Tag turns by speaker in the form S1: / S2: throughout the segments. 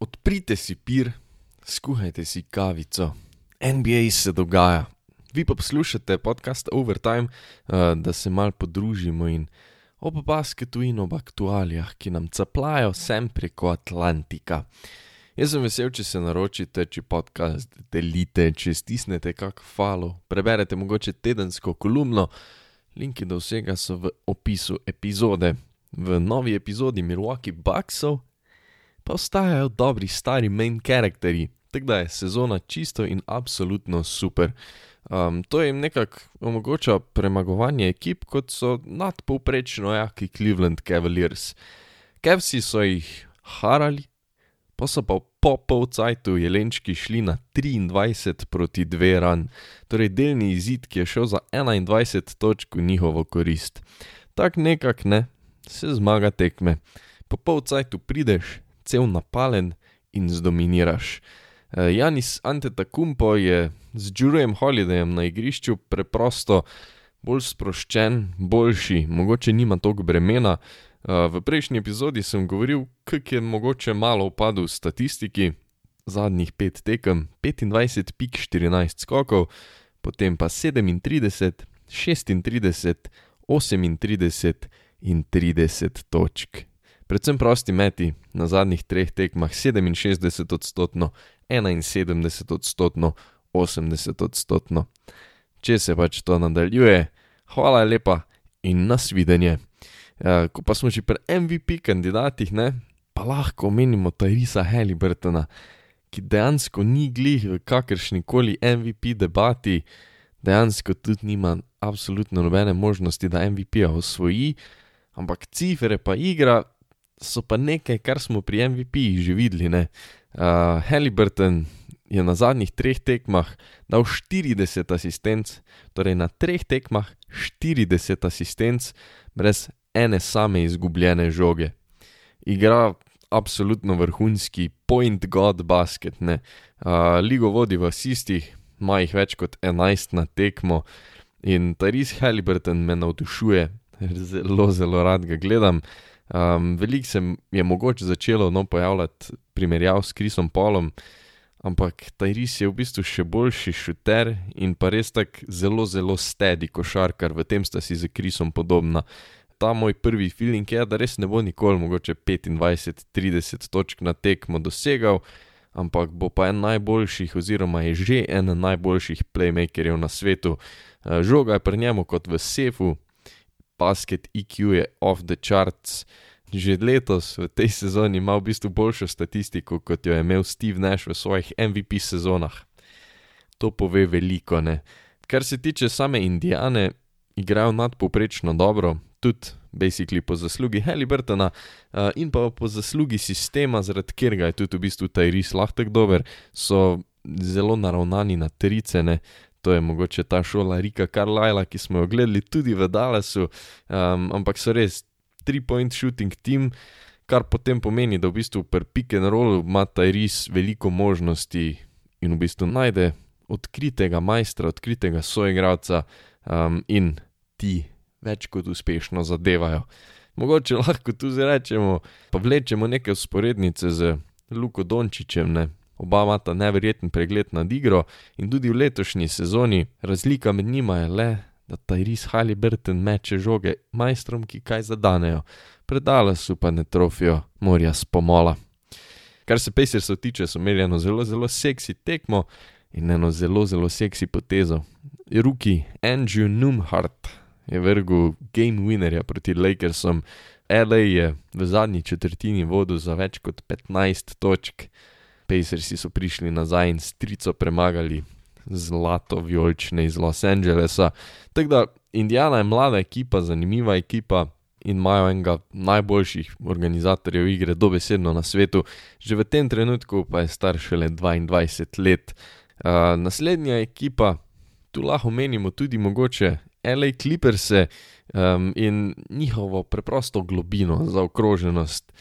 S1: odprite si pir, skuhajte si kavico. NBA se dogaja. Vi pa poslušate podcast Overtime, uh, da se mal podružimo in ob basketu in ob aktualijah, ki nam caplajo sem preko Atlantika. Jaz sem vesel, če se naročite, če podcast delite, če stisnete kak falo, preberete mogoče tedensko kolumno. Linki do vsega so v opisu epizode. V novi epizodi Milwaukee Bucksov pa ostajajo dobri stari main karakteri, tako da je sezona čisto in absolutno super. Um, to jim nekako omogoča premagovanje ekip, kot so nadpovprečno jaki Cleveland Cavaliers. Kevsi so jih harali, pa so pa po polcajtu jelenčki šli na 23 proti 2 ran, torej delni izid, ki je šel za 21 točk v njihovo korist. Tak nekak ne, se zmaga tekme. Po polcajtu prideš, cel napalen in zdominiraš. Uh, Janis Antetokounmpo je z Jurejem Holidayem na igrišču preprosto bolj sproščen, boljši, mogoče nima toliko bremena. Uh, v prejšnji epizodi sem govoril, kako je mogoče malo upadel v statistiki, zadnjih pet tekem, 25 pik 14 skokov, potem pa 37, 36, 38 in 30 točk. Predvsem prosti meti na zadnjih treh tekmah 67 odstotkov, 71 odstotkov, 80 odstotkov. Če se pač to nadaljuje, hvala lepa in nasvidenje. Ja, ko pa smo že pri MVP kandidatih, ne, pa lahko omenimo Tyrisa Halliburtona, ki dejansko ni glih v kakršni koli MVP debati, dejansko tudi nima absolutno nobene možnosti, da MVP-ja osvoji, ampak cifre pa igra so pa nekaj, kar smo pri MVP-jih že videli. Uh, Halliburton je na zadnjih treh tekmah dal 40 asistenc, torej na treh tekmah 40 asistenc, brez ene same izgubljene žoge. Igra absolutno vrhunski point god basket. Uh, Ligo vodi v asistih, ima jih več kot 11 na tekmo in Taris Halliburton me navdušuje, zelo, zelo rad ga gledam. Um, Veliko se je mogoče začelo no, pojavljati primerjav s Krisom Polom, ampak Tajris je v bistvu še boljši šuter in pa res tak zelo, zelo stedi košarkar, v tem sta si z Krisom podobna. Ta moj prvi feeling je, da res ne bo nikoli mogoče 25-30 točk na tekmo dosegal, ampak bo pa en najboljših, oziroma je že en najboljših playmakerjev na svetu. Žoga je pri njemu kot v sefu, basket IQ je off the charts. Že letos v tej sezoni ima v bistvu boljšo statistiko, kot jo je imel Steve Nash v svojih MVP sezonah. To pove veliko, ne. Kar se tiče same Indijane, igrajo nadpoprečno dobro, tudi basically po zaslugi Halliburtona uh, in pa po zaslugi sistema, zaradi katerega je tudi v bistvu Tyrese lahko tako dober, so zelo naravnani na tricene, to je mogoče ta šola Rika Carlyla, ki smo jo gledali tudi v Dallasu, um, ampak so res three-point shooting team, kar potem pomeni, da v bistvu pri pick and rollu ima Tyrese veliko možnosti in v bistvu najde odkritega majstra, odkritega soigralca um, in ti več kot uspešno zadevajo. Mogoče lahko tu zdaj rečemo, pa vlečemo neke usporednice z Luko Dončičem, ne, Oba imata neverjeten pregled nad igro in tudi v letošnji sezoni razlika med njima je le, da Tyrese Halliburton meče žoge majstrom, ki kaj zadanejo, predale so pa ne trofijo morja spomola. Kar se Pacersov tiče, so imeli eno zelo, zelo seksi tekmo in eno zelo, zelo seksi potezo. Ruki Andrew Numhart je vrgel game winnerja proti Lakersom, LA je v zadnji četrtini vodil za več kot 15 točk. Pacersi so prišli nazaj in strico premagali zlato vijolične iz Los Angelesa. Tako da Indijana je mlada ekipa, zanimiva ekipa in imajo enega najboljših organizatorjev igre, dobesedno na svetu, že v tem trenutku pa je star šele 22 let. Uh, naslednja ekipa, tu lahko menimo tudi mogoče LA Clippers um, in njihovo preprosto globino, zaokroženost.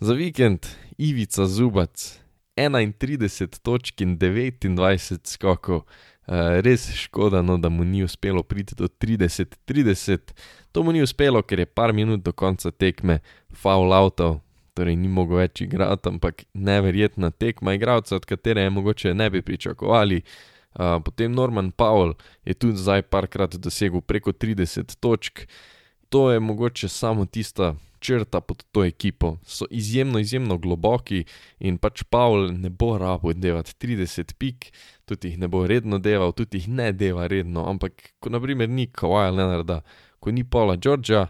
S1: Za vikend Ivica Zubac, 31 točk in 29 skokov. Uh, res škoda, no, da mu ni uspelo priti do 30-30. To mu ni uspelo, ker je par minut do konca tekme foul avto, torej ni mogel več igrati, ampak neverjetna tekma igralca, od katere je mogoče ne bi pričakovali. Uh, potem Norman Powell je tudi zdaj parkrat dosegel preko 30 točk. To je mogoče samo tista črta pod to ekipo. So izjemno, izjemno globoki in pač Pavel ne bo rabo delati 30 pik, tudi jih ne bo redno delal, tudi jih ne dela redno, ampak ko naprimer ni Kawhi Leonarda, ko ni Paula Georgia,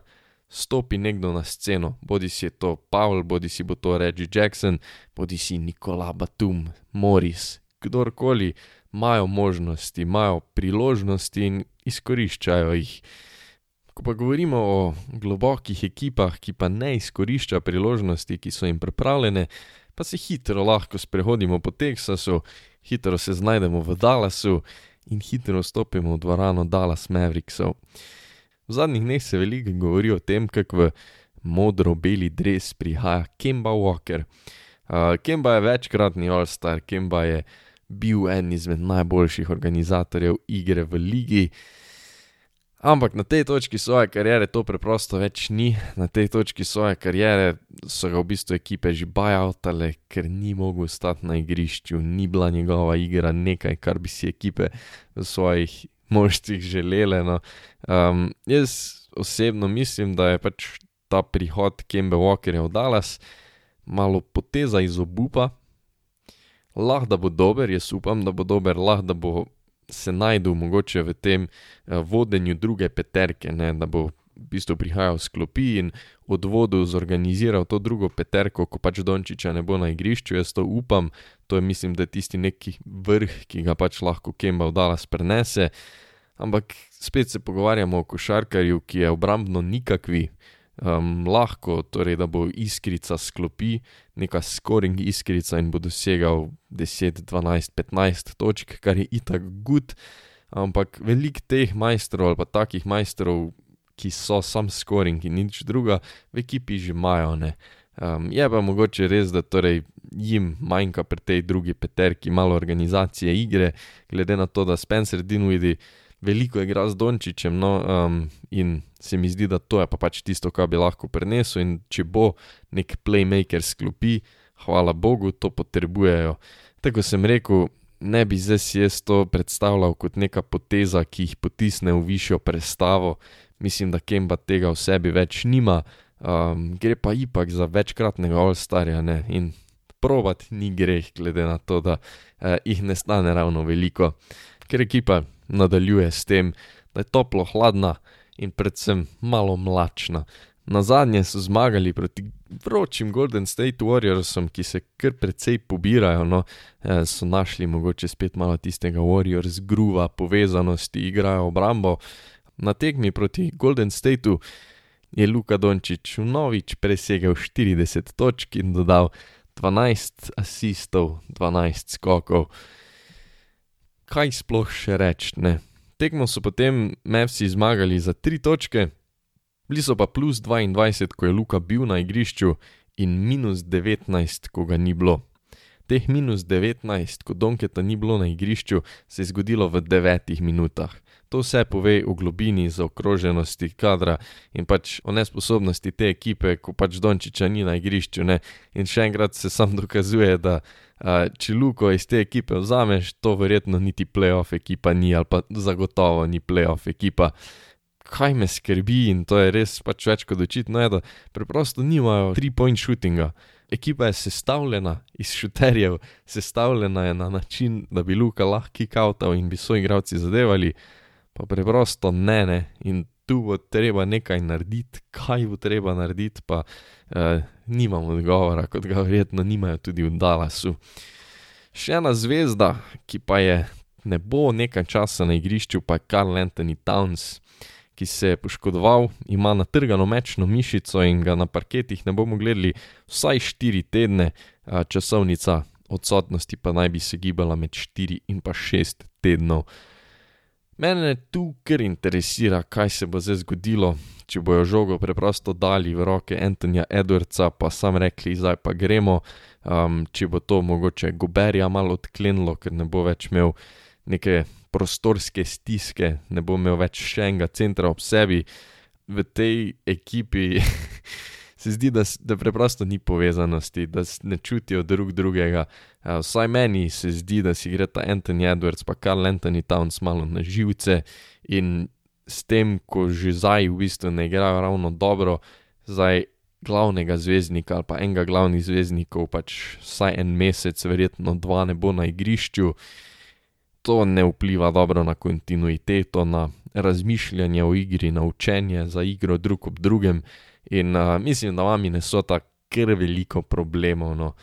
S1: stopi nekdo na sceno, bodi si je to Pavel, bodi si bo to Reggie Jackson, bodi si Nikola Batum, Morris, kdorkoli, imajo možnosti, imajo priložnosti in izkoriščajo jih. Ko pa govorimo o globokih ekipah, ki pa ne izkoriščajo priložnosti, ki so jim pripravljene, pa se hitro lahko sprehodimo po Teksasu, hitro se znajdemo v Dallasu in hitro stopimo v dvorano Dallas Mavericksov. V zadnjih dneh se veliko govori o tem, kako v modro-beli dres prihaja Kemba Walker. Uh, Kemba je večkratni All-Star, Kemba je bil en izmed najboljših organizatorjev igre v ligi. Ampak na tej točki svoje kariere to preprosto več ni, na tej točki svoje kariere so ga v bistvu ekipe že bajautale, ker ni mogel stati na igrišču, ni bila njegova igra nekaj, kar bi si ekipe v svojih moštvih želele. No. Um, jaz osebno mislim, da je pač ta prihod Kembe Walkerja v Dallas malo poteza iz obupa. Lahko da bo dober, jaz upam, da bo dober, lahko da bo se najdel mogoče v tem uh, vodenju druge peterke, ne, da bo v bistvu prihajal s klopi in od vodu zorganiziral to drugo peterko, ko pač Dončiča ne bo na igrišču. Jaz to upam, to je mislim, da je tisti neki vrh, ki ga pač lahko Kemba v Dallas prenese. Ampak spet se pogovarjamo o košarkarju, ki je obrambno nikakvi, um, lahko, torej da bo iskrica sklopi, neka scoring iskrica in bo dosegal 10, 12, 15 točk, kar je itak gud. Ampak velik teh majstrov ali pa takih majstrov, ki so sam scoring in nič druga, v ekipi že imajo. Um, je pa mogoče res, da torej jim manjka pri tej drugi peterki malo organizacije igre, glede na to, da Spencer Dinwiddie veliko igra z Dončičem, no, um, in se mi zdi, da to je pa pač tisto, kar bi lahko prenesel. In če bo nek playmaker sklopi, hvala Bogu, to potrebujejo. Tako sem rekel, ne bi zdaj si jaz to predstavljal kot neka poteza, ki jih potisne v višjo prestavo. Mislim, da Kemba tega v sebi več nima, um, gre pa ipak za večkratnega All-Starja in provat ni greh, glede na to, da uh, jih ne stane ravno veliko. Ker ekipa nadaljuje s tem, da je toplo, hladna in predvsem malo mlačna. Na zadnje so zmagali proti vročim Golden State Warriorsom, ki se kar precej pobirajo, no, eh, so našli mogoče spet malo tistega Warriors gruva, povezanosti, igrajo obrambo. Na tekmi proti Golden Stateu je Luka Dončić vnovič presegel 40 točk in dodal 12 asistov, 12 skokov kaj sploh še reči. Tekmo so potem Mavsi zmagali za tri točke, bili so pa plus 22, ko je Luka bil na igrišču, in minus 19, ko ga ni bilo. Teh minus 19, ko Donketa ni bilo na igrišču, se je zgodilo v devetih minutah. To vse pove o globini zaokroženosti kadra in pač o nesposobnosti te ekipe, ko pač Dončiča ni na igrišču. Ne? In še enkrat se sam dokazuje, da uh, če Luko iz te ekipe vzameš, to verjetno niti playoff ekipa ni ali pa zagotovo ni playoff ekipa. Kaj me skrbi in to je res pač več kot očitno, je, da preprosto nimajo three-point shootinga. Ekipa je sestavljena iz šuterjev, sestavljena je na način, da bi Luka lahko kikautal in bi svoji igravci zadevali pa preprosto ne, ne. In tu bo treba nekaj narediti, kaj bo treba narediti, pa eh, nimam odgovora, kot ga verjetno nimajo tudi v Dallasu. Še ena zvezda, ki pa je ne bo nekaj časa na igrišču, pa je Karl Anthony Towns, ki se je poškodoval, ima natrgano mečno mišico in ga na parketih ne bomo gledali vsaj 4 tedne, časovnica odsotnosti pa naj bi se gibala med 4 in pa 6 tednov. Mene tu kar interesira, kaj se bo zdaj zgodilo, če bojo žogo preprosto dali v roke Antonija Edwardsa, pa sam rekli, zdaj pa gremo, um, če bo to mogoče Goberja malo odklenilo, ker ne bo več imel neke prostorske stiske, ne bo imel več še enega centra ob sebi. V tej ekipi se zdi, da, da preprosto ni povezanosti, da ne čutijo drug drugega. Uh, vsaj meni se zdi, da si gre ta Anthony Edwards, pa Karl Anthony Towns malo na živce in s tem, ko že zdaj v bistvu ne igrajo ravno dobro, zdaj glavnega zvezdnika ali pa enega glavnih zvezdnikov, pač vsaj en mesec, verjetno dva ne bo na igrišču. To ne vpliva dobro na kontinuiteto, na razmišljanje o igri, na učenje za igro drug ob drugem. In uh, mislim, da so tako kar veliko problemov. No.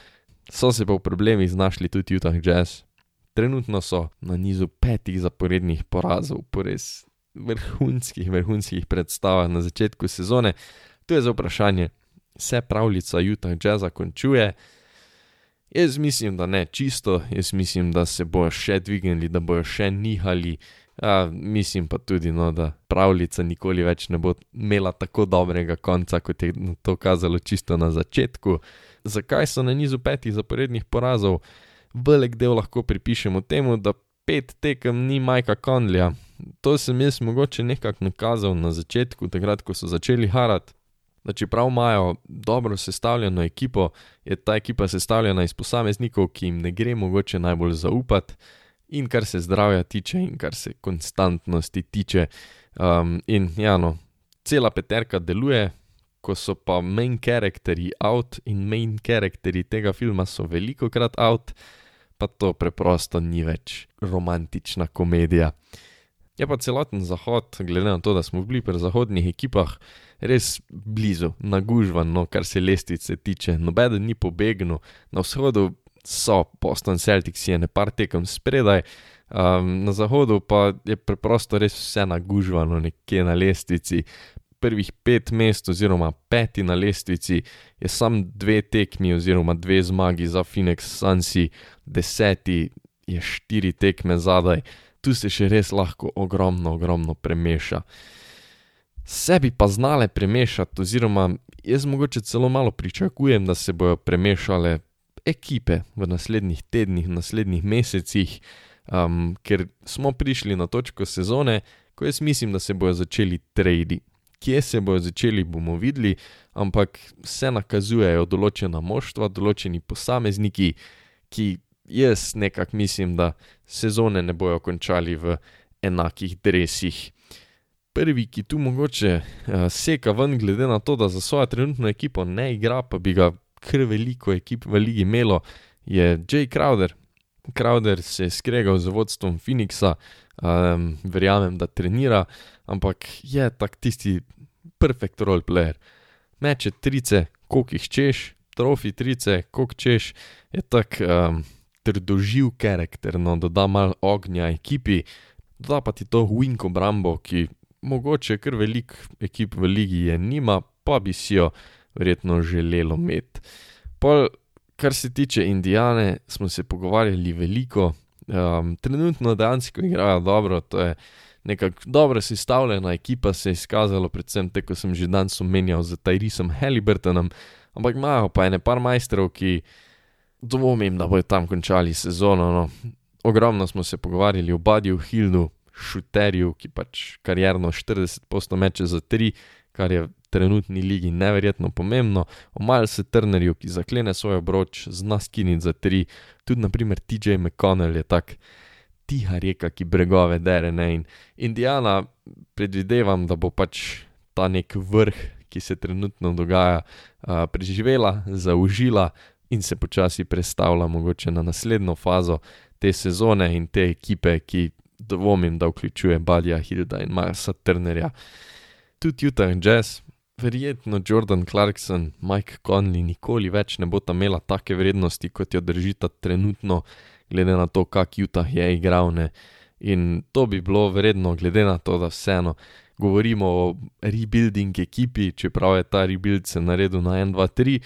S1: So se pa v problemih znašli tudi Utah Jazz. Trenutno so na nizu petih zaporednih porazov, po res vrhunskih, vrhunskih predstavah na začetku sezone. To je za vprašanje, se pravljica Utah Jazza končuje. Jaz mislim, da ne čisto, jaz mislim, da se bojo še dvignili, da bojo še nihali. Ja, mislim pa tudi, no, da pravljica nikoli več ne bo imela tako dobrega konca, kot je to kazalo čisto na začetku. Zakaj so na nizu petih zaporednih porazov? Velik del lahko pripišemo temu, da pet tekem ni Majka Konlja. To sem jaz mogoče nekako nakazal na začetku, takrat, ko so začeli harati. Da čeprav imajo dobro sestavljeno ekipo, je ta ekipa sestavljena iz posameznikov, ki jim ne gre mogoče najbolj zaupati in kar se zdravja tiče, in kar se konstantnosti tiče. Um, in ja, no, cela peterka deluje, ko so pa main karakteri out in main karakteri tega filma so veliko krat out, pa to preprosto ni več romantična komedija. Je pa celoten zahod, glede na to, da smo bili pri zahodnih ekipah, res blizu, nagužvan, no, kar se lestvice tiče. Nobeden ni pobegnil, na vzhodu so Boston Celtics, je ne par tekem spredaj, um, na zahodu pa je preprosto res vse nagužvano nekje na lestvici. Prvih pet mest, oziroma peti na lestvici, je sam dve tekmi, oziroma dve zmagi za Phoenix Sunsi, deseti je štiri tekme zadaj, tu se še res lahko ogromno, ogromno premeša. Sebi pa znale premešati, oziroma jaz mogoče celo malo pričakujem, da se bodo premešale ekipe v naslednjih tednih, v naslednjih mesecih, um, ker smo prišli na točko sezone, ko jaz mislim, da se bodo začeli tradi. Kje se bodo začeli, bomo videli, ampak se nakazujejo določena moštva, določeni posamezniki, ki jaz nekako mislim, da sezone ne bojo končali v enakih dresih. Prvi, ki tu mogoče uh, seka ven, glede na to, da za svojo trenutno ekipo ne igra, pa bi ga kar veliko ekip v ligi imelo, je Jay Crowder. Crowder se je skregal z vodstvom Phoenixa, um, verjamem, da trenira, ampak je tak tisti perfect role player. Meče trice, koliko jih češ, trofi trice, koliko češ, je tak um, trdoživ karakter, no, doda malo ognja ekipi, doda pa ti to Winko Brambo, ki mogoče kar velik ekip v ligi je nima, pa bi si jo verjetno želelo imeti. Pol, kar se tiče Indijane, smo se pogovarjali veliko, um, trenutno dejansko igrajo dobro, to je nekako dobro sestavljena ekipa, se je izkazalo, predvsem te, ko sem že danes omenjal z Tyrisom Halliburtonom, ampak imajo pa ene par majstrov, ki dvomim, da bodo tam končali sezono. No. Ogromno smo se pogovarjali o Badju Hildu, šuterju, ki pač karjerno 40 posto meče za 3, kar je trenutni ligi neverjetno pomembno, o Milesu Turnerju, ki zaklene svoj obroč, zna skiniti za tri, tudi naprimer TJ McConnell je tak tiha reka, ki bregove dere ne in Indiana, predvidevam, da bo pač ta nek vrh, ki se trenutno dogaja, preživela, zaužila in se počasi predstavlja mogoče na naslednjo fazo te sezone in te ekipe, ki dvomim, da vključuje Badja Hilda in Milesa Turnerja. Tudi Utah Jazz, Verjetno Jordan Clarkson, Mike Conley nikoli več ne bo ta imela take vrednosti, kot jo držita trenutno, glede na to, kak Utah je igral. Ne. In to bi bilo vredno, glede na to, da vseeno govorimo o rebuilding ekipi, čeprav je ta rebuild se naredil na 1, 2, 3,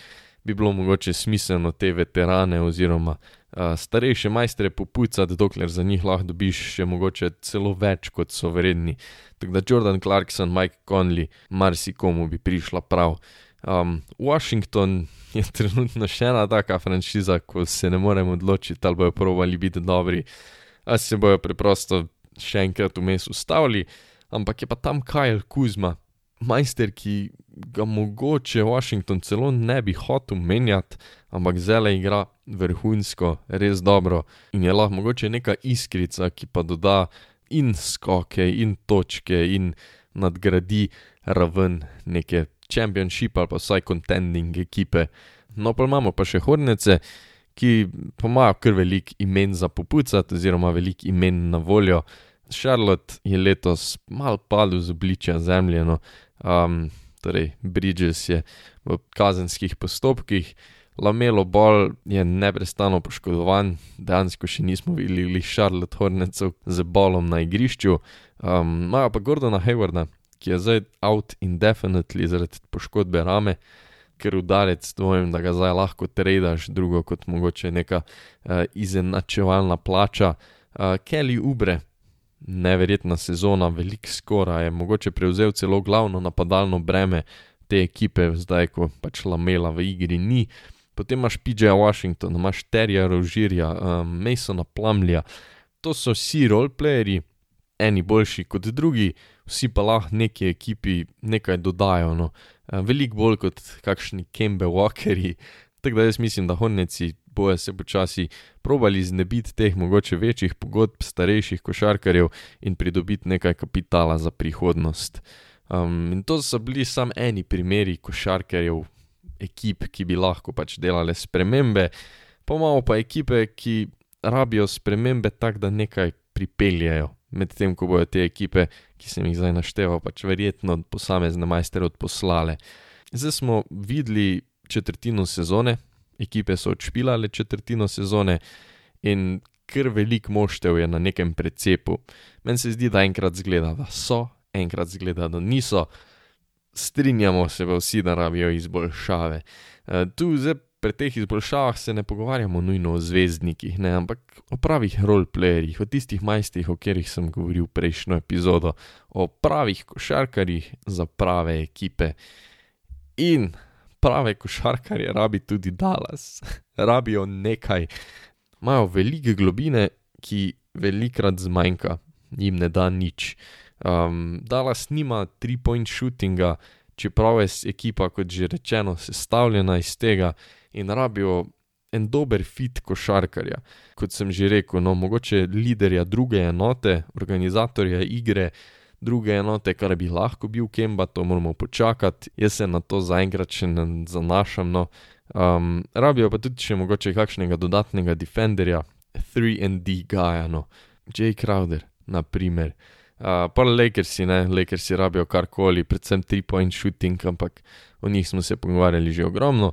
S1: bi bilo mogoče smiselno te veterane oziroma starejše majstre popucati, dokler za njih lahko dobiš še mogoče celo več, kot so vredni. Tako da Jordan Clarkson, Mike Conley, marsikomu bi prišla prav. Um, Washington je trenutno še ena taka franšiza, ko se ne moremo odločiti, ali bojo provali biti dobri, ali se bojo preprosto še enkrat vmes ustavili, ampak je pa tam Kajl Kuzma, majster, ki ga mogoče Washington celo ne bi hotel menjati, ampak zelo igra vrhunsko, res dobro in je lahko mogoče neka iskrica, ki pa doda in skoke, in točke, in nadgradi raven neke championship ali pa vsaj contending ekipe. No, pa imamo pa še Hornece, ki pa imajo kar velik imen za popucati, oziroma velik imen na voljo. Charlotte je letos mal padel z obličja zemlje, no, um, torej Bridges je v kazenskih postopkih, Lamelo Ball je neprestano poškodovan, dejansko še nismo videli Charlotte Hornecev z bolom na igrišču, imajo um, pa Gordona Haywarda, ki je zdaj out indefinitely zaradi poškodbe rame, ker udarec dvomim, da ga zdaj lahko tradaš, drugo kot mogoče neka uh, izenačevalna plača. Uh, Kelly Ubre, neverjetna sezona, velik skora je mogoče prevzel celo glavno napadalno breme te ekipe, zdaj ko pač lamela v igri ni. Potem imaš PJ Washington, imaš Terja Rožirja, um, Masona Plumlja, to so vsi roleplayeri, eni boljši kot drugi, vsi pa lahko neki ekipi nekaj dodajo. No. Uh, Veliko bolj kot kakšni Kembe Walkeri. Tako da jaz mislim, da honeci bojo se počasi probali znebiti teh mogoče večjih pogodb starejših košarkarjev in pridobiti nekaj kapitala za prihodnost. Um, in to so bili samo eni primeri košarkarjev, ekip, ki bi lahko pač delale spremembe, pa imamo pa ekipe, ki rabijo spremembe tako, da nekaj pripeljejo. Medtem ko bojo te ekipe, ki sem jih zdaj našteval, pač verjetno posamezne majstere odposlale. Zdaj smo videli četrtino sezone, ekipe so odšpilale četrtino sezone in kar velik moštev je na nekem precepu. Meni se zdi, da enkrat zgleda, da so, enkrat zgleda, da niso. Strinjamo se pa vsi, da rabijo izboljšave. E, tu zdaj pri teh izboljšavah se ne pogovarjamo nujno o zvezdnikih, ne, ampak o pravih roleplayerjih, o tistih majstrih, o katerih sem govoril prejšnjo epizodo, o pravih košarkarjih za prave ekipe. In prave košarkarje rabi tudi Dallas, rabijo nekaj, imajo velike globine, ki velikrat zmanjka, jim ne da nič. Um, Dallas nima three-point shootinga, čeprav je ekipa, kot že rečeno, sestavljena iz tega in rabijo en dober fit košarkarja. Kot sem že rekel, no, mogoče liderja druge enote, organizatorja igre, druge enote, kar bi lahko bil Kemba, to moramo počakati, jaz se na to zaenkrat še ne zanašam. No. Um, rabijo pa tudi še mogoče kakšnega dodatnega defenderja, 3D Gaja, no, J. Crowder, na primer. Uh, pa Lakersi, ne, Lakersi rabijo karkoli, predvsem 3-point shooting, ampak o njih smo se pogovarjali že ogromno.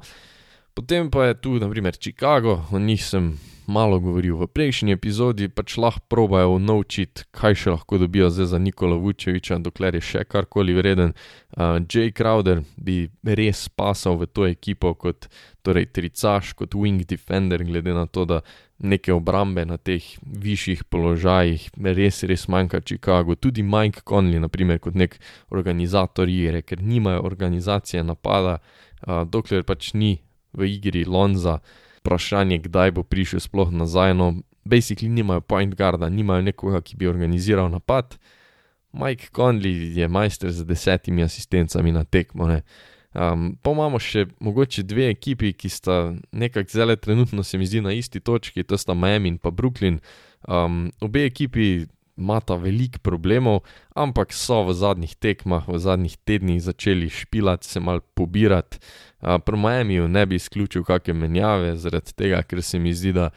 S1: Potem pa je tu, na primer, Chicago, o njih sem malo govoril v prejšnji epizodi, pač lahko probajo naučiti, kaj še lahko dobijo zdaj za Nikola Vučeviča, dokler je še karkoli vreden. Uh, Jay Crowder bi res pasal v to ekipo kot torej, tricaš, kot wing defender, glede na to, da neke obrambe na teh višjih položajih res, res manjka Chicago. Tudi Mike Conley, naprimer, kot nek organizator igre, ker nimajo organizacije napada, uh, dokler pač ni v igri Lonza vprašanje, kdaj bo prišel sploh nazaj. No, basically nimajo point guarda, nimajo nekoga, ki bi organiziral napad. Mike Conley je majster z desetimi asistencami na tekmo. Ne. Um, pa imamo še mogoče dve ekipi, ki sta nekako zelo trenutno, se mi zdi, na isti točki, to sta Miami in pa Brooklyn. Um, obe ekipi imata veliko problemov, ampak so v zadnjih tekmah, v zadnjih tednih začeli špilati, se mal pobirati. Uh, pri Miamiju ne bi izključil kakšne menjave, zaradi tega, ker se mi zdi, da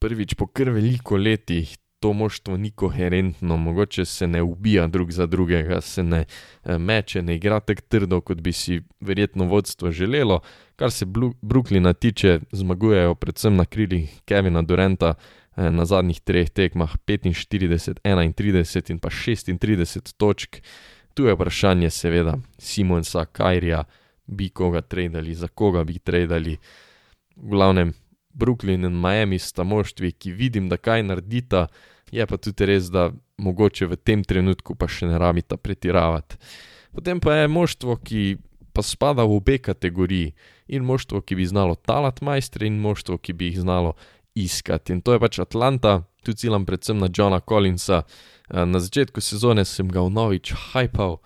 S1: prvič po kar veliko letih to moštvo ni koherentno, mogoče se ne ubija drug za drugega, se ne meče, ne igra tako trdo, kot bi si verjetno vodstvo želelo. Kar se Brooklyna tiče, zmagujejo predvsem na krilih Kevina Durenta, Eh, na zadnjih treh tekmah 45, 31 in pa 36 točk. Tu je vprašanje, seveda, Simonsa, Kajrija, bi koga tradili, za koga bi tradili. V glavnem, Brooklyn in Miami sta moštvi, ki vidim, da kaj naredita, je pa tudi res, da mogoče v tem trenutku pa še ne rabita pretiravati. Potem pa je moštvo, ki pa spada v obe kategoriji, in moštvo, ki bi znalo talati majstre, in moštvo, ki bi jih znalo iskati. In to je pač Atlanta, tu ciljam predvsem na Johna Collinsa. Eh, na začetku sezone sem ga vnovič hajpal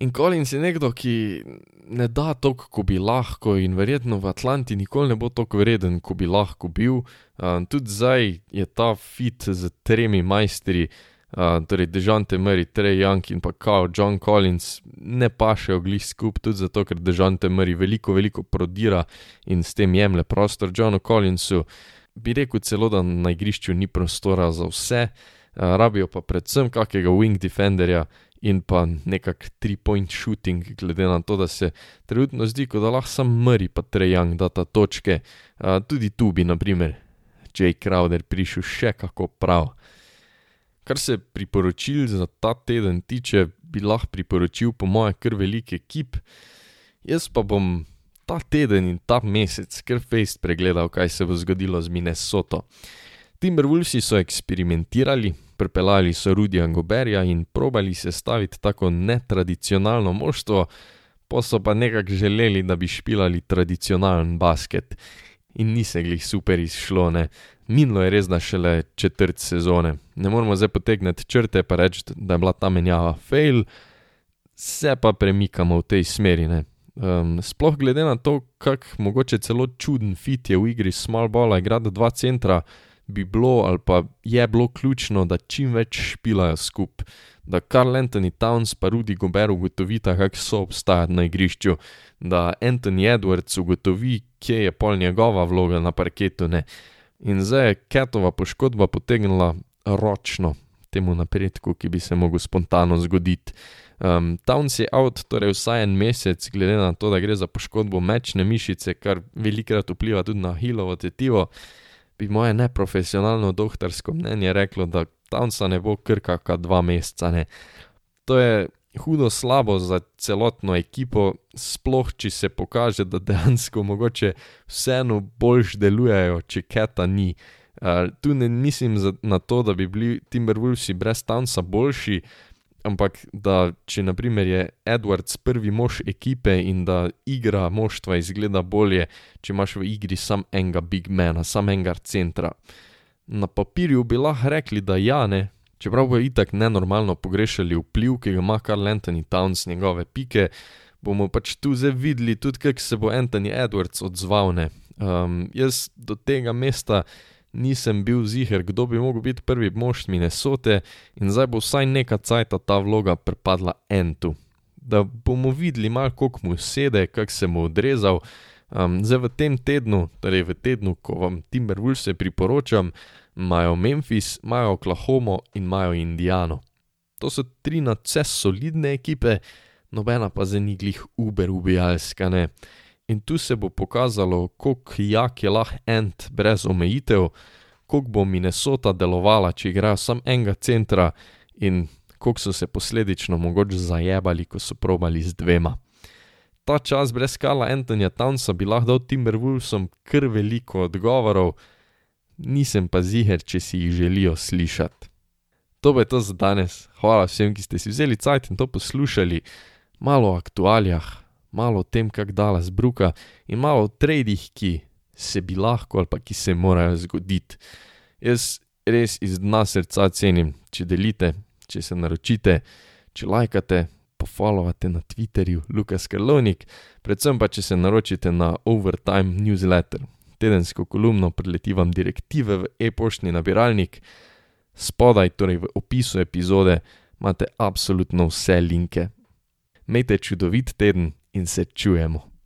S1: In Collins je nekdo, ki ne da toliko, kot bi lahko, in verjetno v Atlanti nikoli ne bo tako vreden, kot bi lahko bil. Uh, tudi zdaj je ta fit z tremi majstri, uh, torej Dežante Murray, Trey Young in pa kao John Collins, ne pašejo glih skupaj, tudi zato, ker Dežante Murray veliko, veliko prodira in s tem jemlje prostor Johnu Collinsu. Bi rekel celo, da na igrišču ni prostora za vse, uh, rabijo pa predvsem kakega wing defenderja in pa nekak three-point shooting, glede na to, da se trenutno zdi, kot da lahko sam Murray pa Trey Young data točke. Uh, tudi tu bi, naprimer, Jay Crowder prišel še kako prav. Kar se priporočil za ta teden tiče, bi lahko priporočil po moje kar velik ekip, jaz pa bom ta teden in ta mesec kar fejst pregledal, kaj se bo zgodilo z Minnesoto. Timberwolvesi so eksperimentirali, pripeljali so Rudija Goberja in probali sestaviti tako netradicionalno moštvo, pa so pa nekako želeli, da bi špilali tradicionalen basket. In ni se glih super izšlo, ne. Minilo je res da šele četrt sezone. Ne moramo zdaj potegniti črte pa reči, da je bila ta menjava fail, se pa premikamo v tej smeri, ne. Um, sploh glede na to, kak mogoče celo čuden fit je v igri small balla igrati dva centra, bi bilo ali pa je bilo ključno, da čim več špilajo skupaj. Da Karl Anthony Towns pa Rudy Gobert ugotovita, kak so obstajati na igrišču, da Anthony Edwards ugotovi, kje je pol njegova vloga na parketu, ne. In zdaj je Catova poškodba potegnila ročno temu napredku, ki bi se mogel spontano zgoditi. Um, Towns je out, torej vsaj en mesec, glede na to, da gre za poškodbo mečne mišice, kar velikrat vpliva tudi na hilovo tetivo, bi moje neprofesionalno doktorsko mnenje reklo, da Townsa ne bo kar kaka dva meseca, ne. To je hudo slabo za celotno ekipo, sploh če se pokaže, da dejansko mogoče vseeno boljše delujejo, če Cata ni. Uh, tu ne mislim na to, da bi bili Timberwolvesi brez Townsa boljši, ampak da če naprimer je Edwards prvi mož ekipe in da igra moštva izgleda bolje, če imaš v igri samo enega big mana, samo enega centra. Na papirju bi lahko rekli, da ja, ne, čeprav bojo itak nenormalno pogrešali vpliv, ki ga ima Karl Anthony Towns njegove pike, bomo pač tu zdaj videli tudi, kako se bo Anthony Edwards odzval, ne. Um, jaz do tega mesta nisem bil ziger, kdo bi mogel biti prvi mož Minnesote in zdaj bo vsaj neka cajta ta vloga pripadla Entu. Da bomo videli malo, koliko mu sede, kak se mu odrezal. Um, zdaj v tem tednu, torej v tednu, ko vam Timberwolves priporočam, imajo Memphis, imajo Oklahoma in imajo Indiano. To so tri nadvse solidne ekipe, nobena pa za njih glih uber ubijalska, ne. In tu se bo pokazalo, kako jak je lahko Ant brez omejitev, kako bo Minnesota delovala, če igrajo samo enega centra in kako so se posledično mogoče zajebali, ko so probali z dvema. Ta čas brez Kala Antonija Townsa bi lahko dal Timberwolvesom kar veliko odgovorov, nisem pa ziger, če si jih želijo slišati. To bo to za danes, hvala vsem, ki ste si vzeli cajt in to poslušali, malo o aktualijah, malo o tem, kako dala zbruka in malo o tradih, ki se bi lahko ali pa ki se morajo zgoditi. Jaz res iz dna srca cenim, če delite, če se naročite, če lajkate, pofollowate na Twitterju Lukas Krlovnik, predvsem pa če se naročite na Overtime newsletter. Tedensko kolumno preleti vam direktive v e-poštni nabiralnik, spodaj, torej v opisu epizode, imate absolutno vse linke. Imejte čudovit teden in se čujemo.